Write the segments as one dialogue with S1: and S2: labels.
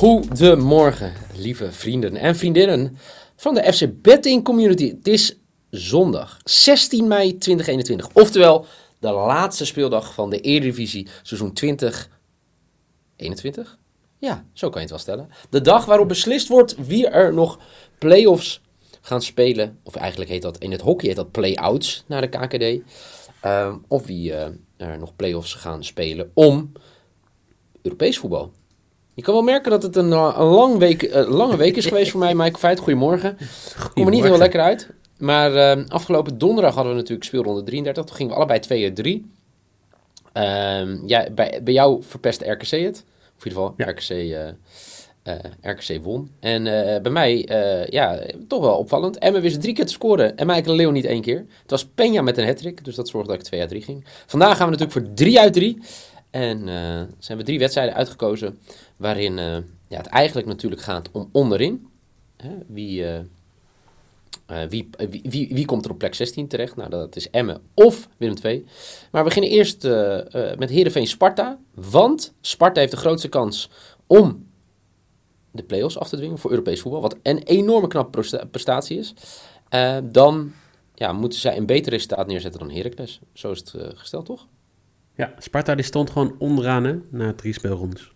S1: Goedemorgen, lieve vrienden en vriendinnen van de FC Betting Community. Het is zondag 16 mei 2021, oftewel de laatste speeldag van de Eredivisie seizoen 2021. Ja, zo kan je het wel stellen. De dag waarop beslist wordt wie er nog play-offs gaan spelen. Of eigenlijk heet dat in het hockey heet dat play-outs naar de KKD. Ehm, of wie eh, er nog play-offs gaan spelen om Europees voetbal. Je kan wel merken dat het een, eh, een lang week, eh, lange week is geweest voor mij, Mike Feit. Goedemorgen. Kom er niet heel lekker uit. Maar eh, afgelopen donderdag hadden we natuurlijk speelronde 33. Toen gingen we allebei 2 uit 3. Ehm, ja, bij, bij jou verpest RKC het. Of in ieder geval, RKC, eh, eh, RKC won. En eh, bij mij, eh, ja, toch wel opvallend. Emmen wist drie keer te scoren en Michael Leeuw niet één keer. Het was Peña met een hattrick, dus dat zorgde dat ik 2 uit 3 ging. Vandaag gaan we natuurlijk voor 3 uit 3. En eh, zijn we drie wedstrijden uitgekozen waarin eh, ja, het eigenlijk natuurlijk gaat om onderin. Hè, wie, eh, wie, wie, wie, wie komt er op plek 16 terecht? Nou, dat is Emmen of Willem II. Maar we beginnen eerst met Heerenveen Sparta. Want Sparta heeft de grootste kans om de play-offs af te dwingen voor Europees voetbal. Wat een enorme knappe presta- prestatie is. Dan ja, moeten zij een beter resultaat neerzetten dan Heracles. Zo is het gesteld, toch?
S2: Ja, Sparta die stond gewoon onderaan hè, na drie speelrondes.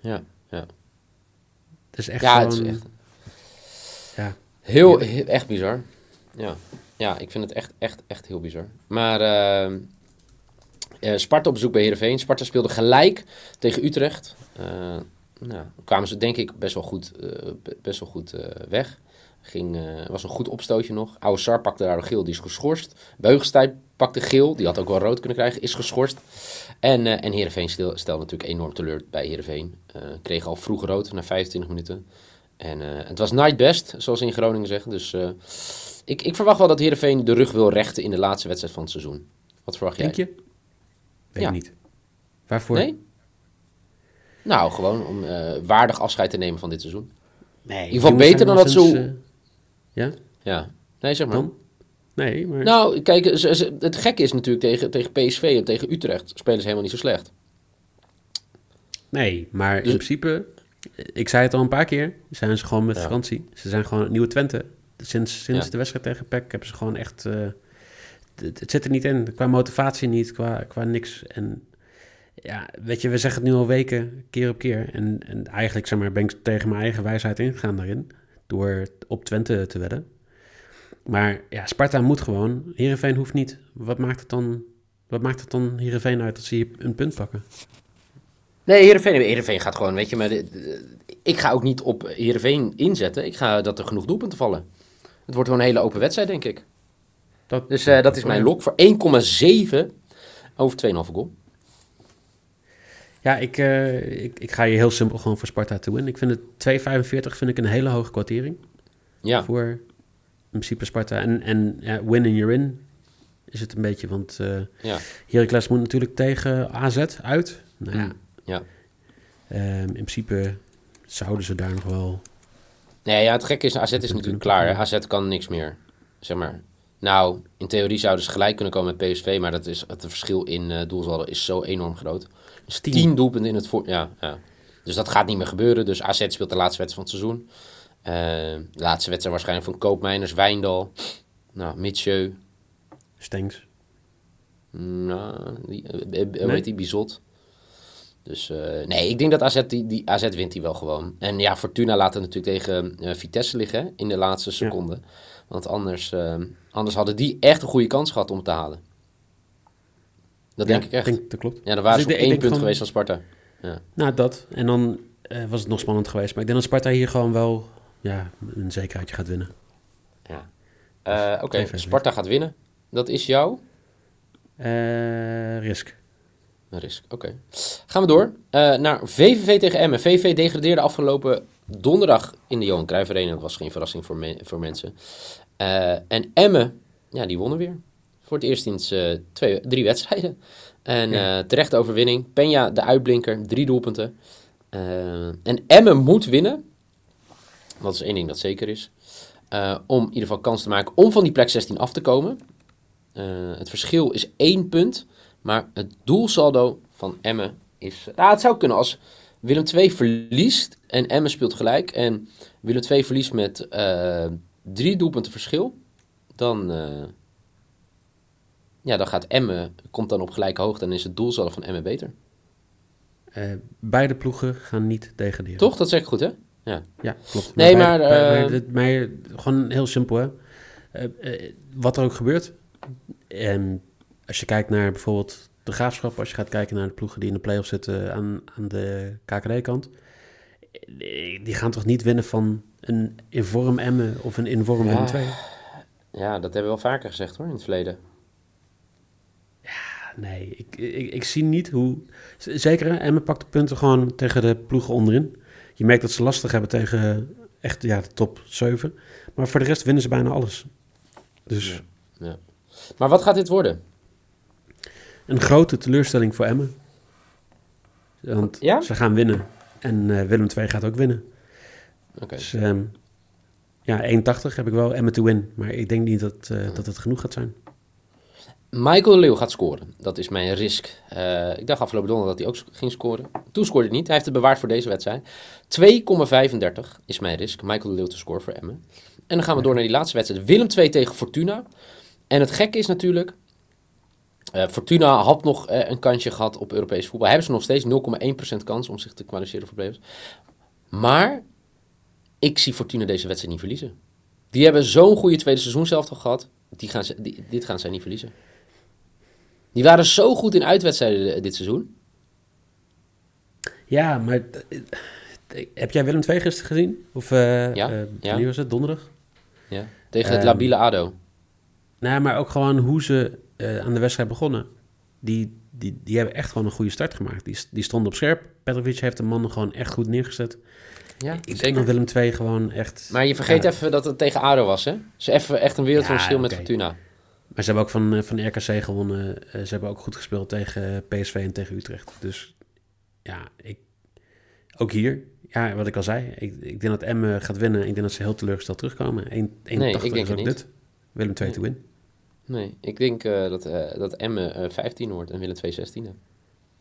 S1: Ja, ja.
S2: Het is echt
S1: ja,
S2: gewoon...
S1: het is echt
S2: Ja,
S1: heel, heel- echt bizar. Ja. ja, ik vind het echt, echt, echt heel bizar. Maar eh, eh, Sparta op bezoek bij Heerenveen. Sparta speelde gelijk tegen Utrecht. Eh, nou, kwamen ze denk ik best wel goed, be- best wel goed weg. Ging, was een goed opstootje nog. Oude Sar pakte daar een geel, die is geschorst. Beugestijk pakte geel, die had ook wel rood kunnen krijgen, is geschorst. En, eh en Heerenveen stel, stelde natuurlijk enorm teleur bij Heerenveen. Eh kreeg al vroeg rood, na 25 minuten. En eh, het was night best, zoals ze in Groningen zeggen. Dus eh, ik, ik verwacht wel dat Heerenveen de rug wil rechten in de laatste wedstrijd van het seizoen. Wat verwacht jij?
S2: denk je? Weet
S1: Ja.
S2: ik niet. Waarvoor?
S1: Nee? Nou, gewoon om eh, waardig afscheid te nemen van dit seizoen.
S2: Nee,
S1: In ieder geval beter dan dat
S2: eh, ja,
S1: Ja. Nee, zeg maar.
S2: dan? Nee, maar...
S1: Nou, kijk, het gekke is natuurlijk tegen, tegen PSV en tegen Utrecht spelen ze helemaal niet zo slecht.
S2: Nee, maar in
S1: Dus-
S2: principe... Ik zei het al een paar keer. Zijn ze gewoon met
S1: Ja.
S2: vakantie. Ze zijn gewoon nieuwe Twente. Sinds, sinds
S1: Ja.
S2: de wedstrijd tegen PEC hebben ze gewoon echt... eh, het, het zit er niet in. Qua motivatie niet, qua, qua niks. En ja, weet je, we zeggen het nu al weken, keer op keer. En, en eigenlijk zeg maar, ben ik tegen mijn eigen wijsheid ingegaan daarin. Door op Twente te wedden. Maar ja, Sparta moet gewoon. Heerenveen hoeft niet. Wat maakt het dan... Wat maakt het dan Heerenveen uit dat ze hier een punt pakken?
S1: Nee, Heerenveen, Heerenveen gaat gewoon, weet je, maar de- de- ik ga ook niet op Heerenveen inzetten. Ik ga dat er genoeg doelpunten vallen. Het wordt gewoon een hele open wedstrijd, denk ik.
S2: Dat,
S1: Dus eh, dat is mijn lok voor 1,7 over 2,5 goal.
S2: Ja, ik, eh, ik, ik ga hier heel simpel gewoon voor Sparta toe in. Ik vind het 2,45 vind ik een hele hoge kwartering
S1: Ja,
S2: voor principe Sparta. En, en ja, win in you're in is het een beetje, want eh
S1: ja.
S2: Heracles moet natuurlijk tegen AZ uit. Nou ja,
S1: Mm, ja.
S2: ehm, in principe zouden ze daar nog wel...
S1: Nee, ja, het gekke is, AZ is natuurlijk klaar. hè. AZ kan niks meer, zeg maar. Nou, in theorie zouden ze gelijk kunnen komen met PSV, maar dat is, het verschil in eh doelsaldo is zo enorm groot. Dus 10 doelpunten in het voor... Ja, ja. Dus dat gaat niet meer gebeuren. Dus AZ speelt de laatste wedstrijd van het seizoen. Eh, laatste wedstrijd waarschijnlijk van Koopmeiners, Wijndal, nou, Mitchell,
S2: Stengs.
S1: nou, die, eh, eh, hoe heet die, Bizot. Dus nee, ik denk dat AZ, die, die, AZ wint die wel gewoon. En ja, Fortuna laat het natuurlijk tegen Vitesse liggen in de laatste seconde. Want anders, anders hadden die echt een goede kans gehad om het te halen. Dat denk
S2: Ja,
S1: ik echt.
S2: Denk, dat klopt.
S1: ja, dan waren
S2: Dus
S1: ze op één punt geweest van Sparta.
S2: Nou, dat. En dan was het nog spannend geweest. Maar ik denk dat Sparta hier gewoon wel ja, een zekerheidje gaat winnen.
S1: Ja. Eh, Oké,
S2: 2,45.
S1: Sparta gaat winnen. Dat is jouw
S2: Eh, risk.
S1: Een risk, oké. Gaan we door eh, naar VVV tegen Emmen. VVV degradeerde afgelopen donderdag in de Johan Cruijff Arena. Dat was geen verrassing voor, me- voor mensen. En Emmen, ja, die wonnen weer. Voor het eerst sinds twee, drie wedstrijden. En
S2: Ja.
S1: terechte overwinning. Penja, de uitblinker, drie doelpunten. En Emmen moet winnen. Dat is één ding dat zeker is. Eh, om in ieder geval kans te maken om van die plek 16 af te komen. Eh, het verschil is één punt. Maar het doelsaldo van Emmen is... Nou, het zou kunnen als Willem II verliest en Emmen speelt gelijk. En Willem II verliest met eh, drie doelpunten verschil. Dan, ja, dan gaat Emmen, komt dan op gelijke hoogte en is het doelsaldo van Emmen beter.
S2: Beide ploegen gaan niet degraderen.
S1: Toch? Dat zeg ik goed, hè? Ja.
S2: Ja, klopt.
S1: Nee, maar,
S2: bij- maar, dit- maar gewoon heel simpel, hè. Eh, eh, wat er ook gebeurt. En als je kijkt naar bijvoorbeeld de graafschap, als je gaat kijken naar de ploegen die in de play-off zitten aan, aan de KKD-kant. eh, Die gaan toch niet winnen van een inform Emmen of een inform
S1: Ja.
S2: Willem 2?
S1: ja, dat hebben we wel vaker gezegd hoor, in het verleden.
S2: Nee, ik, ik, ik zie niet hoe... Zeker, Emmen pakt de punten gewoon tegen de ploegen onderin. Je merkt dat ze lastig hebben tegen echt ja, de top 7. Maar voor de rest winnen ze bijna alles. Dus
S1: Ja. Maar wat gaat dit worden?
S2: een grote teleurstelling voor Emmen. Want
S1: Ja?
S2: ze gaan winnen. En eh, Willem II gaat ook winnen.
S1: Oké.
S2: Dus ehm, ja, 1,80 heb ik wel Emmen to win. Maar ik denk niet dat, eh, dat het genoeg gaat zijn.
S1: Michael de Leeuw gaat scoren. Dat is mijn risk. Eh, ik dacht afgelopen donderdag dat hij ook ging scoren. Toen scoorde hij niet. Hij heeft het bewaard voor deze wedstrijd. 2,35 is mijn risk. Michael de Leeuw te scoren voor Emmen. En dan gaan we door naar die laatste wedstrijd. Willem 2 tegen Fortuna. En het gekke is natuurlijk... eh, Fortuna had nog eh, een kansje gehad op Europees voetbal. Hebben ze nog steeds 0,1% kans om zich te kwalificeren voor play-offs. Maar ik zie Fortuna deze wedstrijd niet verliezen. Die hebben zo'n goede tweede seizoenshelft gehad. Die gaan ze, die- dit gaan zij niet verliezen. Die waren zo goed in uitwedstrijden eh, dit seizoen.
S2: Ja, maar eh, eh, heb jij Willem II gisteren gezien? Of
S1: Ja,
S2: eh,
S1: ja.
S2: wanneer was het? Donderdag?
S1: Ja. Tegen het
S2: Ehm,
S1: labiele ADO.
S2: Nou, maar ook gewoon hoe ze aan de wedstrijd begonnen. Die, die, die hebben echt gewoon een goede start gemaakt. Die, die stonden op scherp. Petrovic heeft de mannen gewoon echt goed neergezet.
S1: Ja,
S2: Ik denk dat Willem II gewoon echt...
S1: Maar je vergeet
S2: Ja.
S1: even dat het tegen ADO was, hè? Ze even echt een wereld van
S2: Ja,
S1: verschil met. Fortuna.
S2: Maar ze hebben ook van, eh, van RKC gewonnen. Eh, ze hebben ook goed gespeeld tegen PSV en tegen Utrecht. Dus ja, ik, ook hier. Ja, wat ik al zei. Ik, ik denk dat Emmen gaat winnen. Ik denk dat ze heel teleurgesteld terugkomen. 1,80
S1: ik denk
S2: is
S1: het
S2: ook
S1: niet.
S2: dit. Willem II
S1: Nee.
S2: to win.
S1: Nee, ik denk eh, dat, eh dat Emmen eh 15 wordt en Willem 2 16e.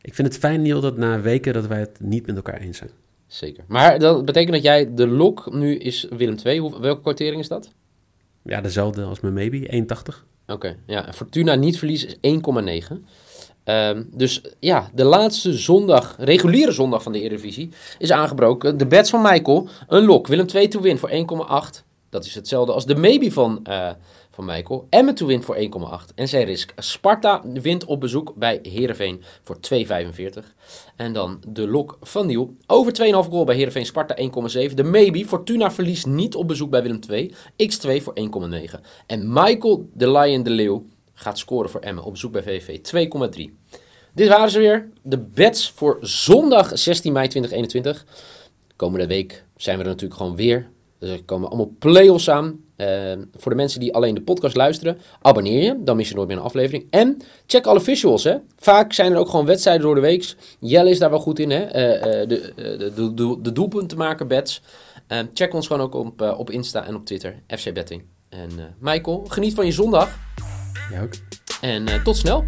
S2: Ik vind het fijn, Niel, dat na weken dat wij het niet met elkaar eens zijn.
S1: Zeker. Maar dat betekent dat jij de lok nu is Willem 2. Hoe, welke kwartering is dat?
S2: Ja, dezelfde als mijn maybe. 1,80.
S1: Oké, ja. Fortuna niet verliezen is 1,9. Ehm, dus ja, de laatste zondag, reguliere zondag van de Eredivisie, is aangebroken. De bets van Michael, een lok. Willem 2 to win voor 1,8. Dat is hetzelfde als de maybe van, eh, van Michael. Emmen to win voor 1,8. En zijn risk. Sparta wint op bezoek bij Heerenveen voor 2,45. En dan de lok van Niel. Over 2,5 goal bij Heerenveen Sparta 1,7. De maybe. Fortuna verliest niet op bezoek bij Willem 2. X2 voor 1,9. En Michael de Lion de Leeuw gaat scoren voor Emmen op bezoek bij VV 2,3. Dit waren ze weer. De bets voor zondag 16 mei 2021. Komende week zijn we er natuurlijk gewoon weer. Dus er komen allemaal play-offs aan. Eh, voor de mensen die alleen de podcast luisteren, abonneer je. Dan mis je nooit meer een aflevering. En check alle visuals. Hè. Vaak zijn er ook gewoon wedstrijden door de week. Jelle is daar wel goed in. Hè. Eh, eh, de, eh, de, de, de, de doelpunten maken bets. Eh, check ons gewoon ook op, op Insta en op Twitter. FC Betting. En Michael, geniet van je zondag.
S2: Ja, ook.
S1: En tot snel.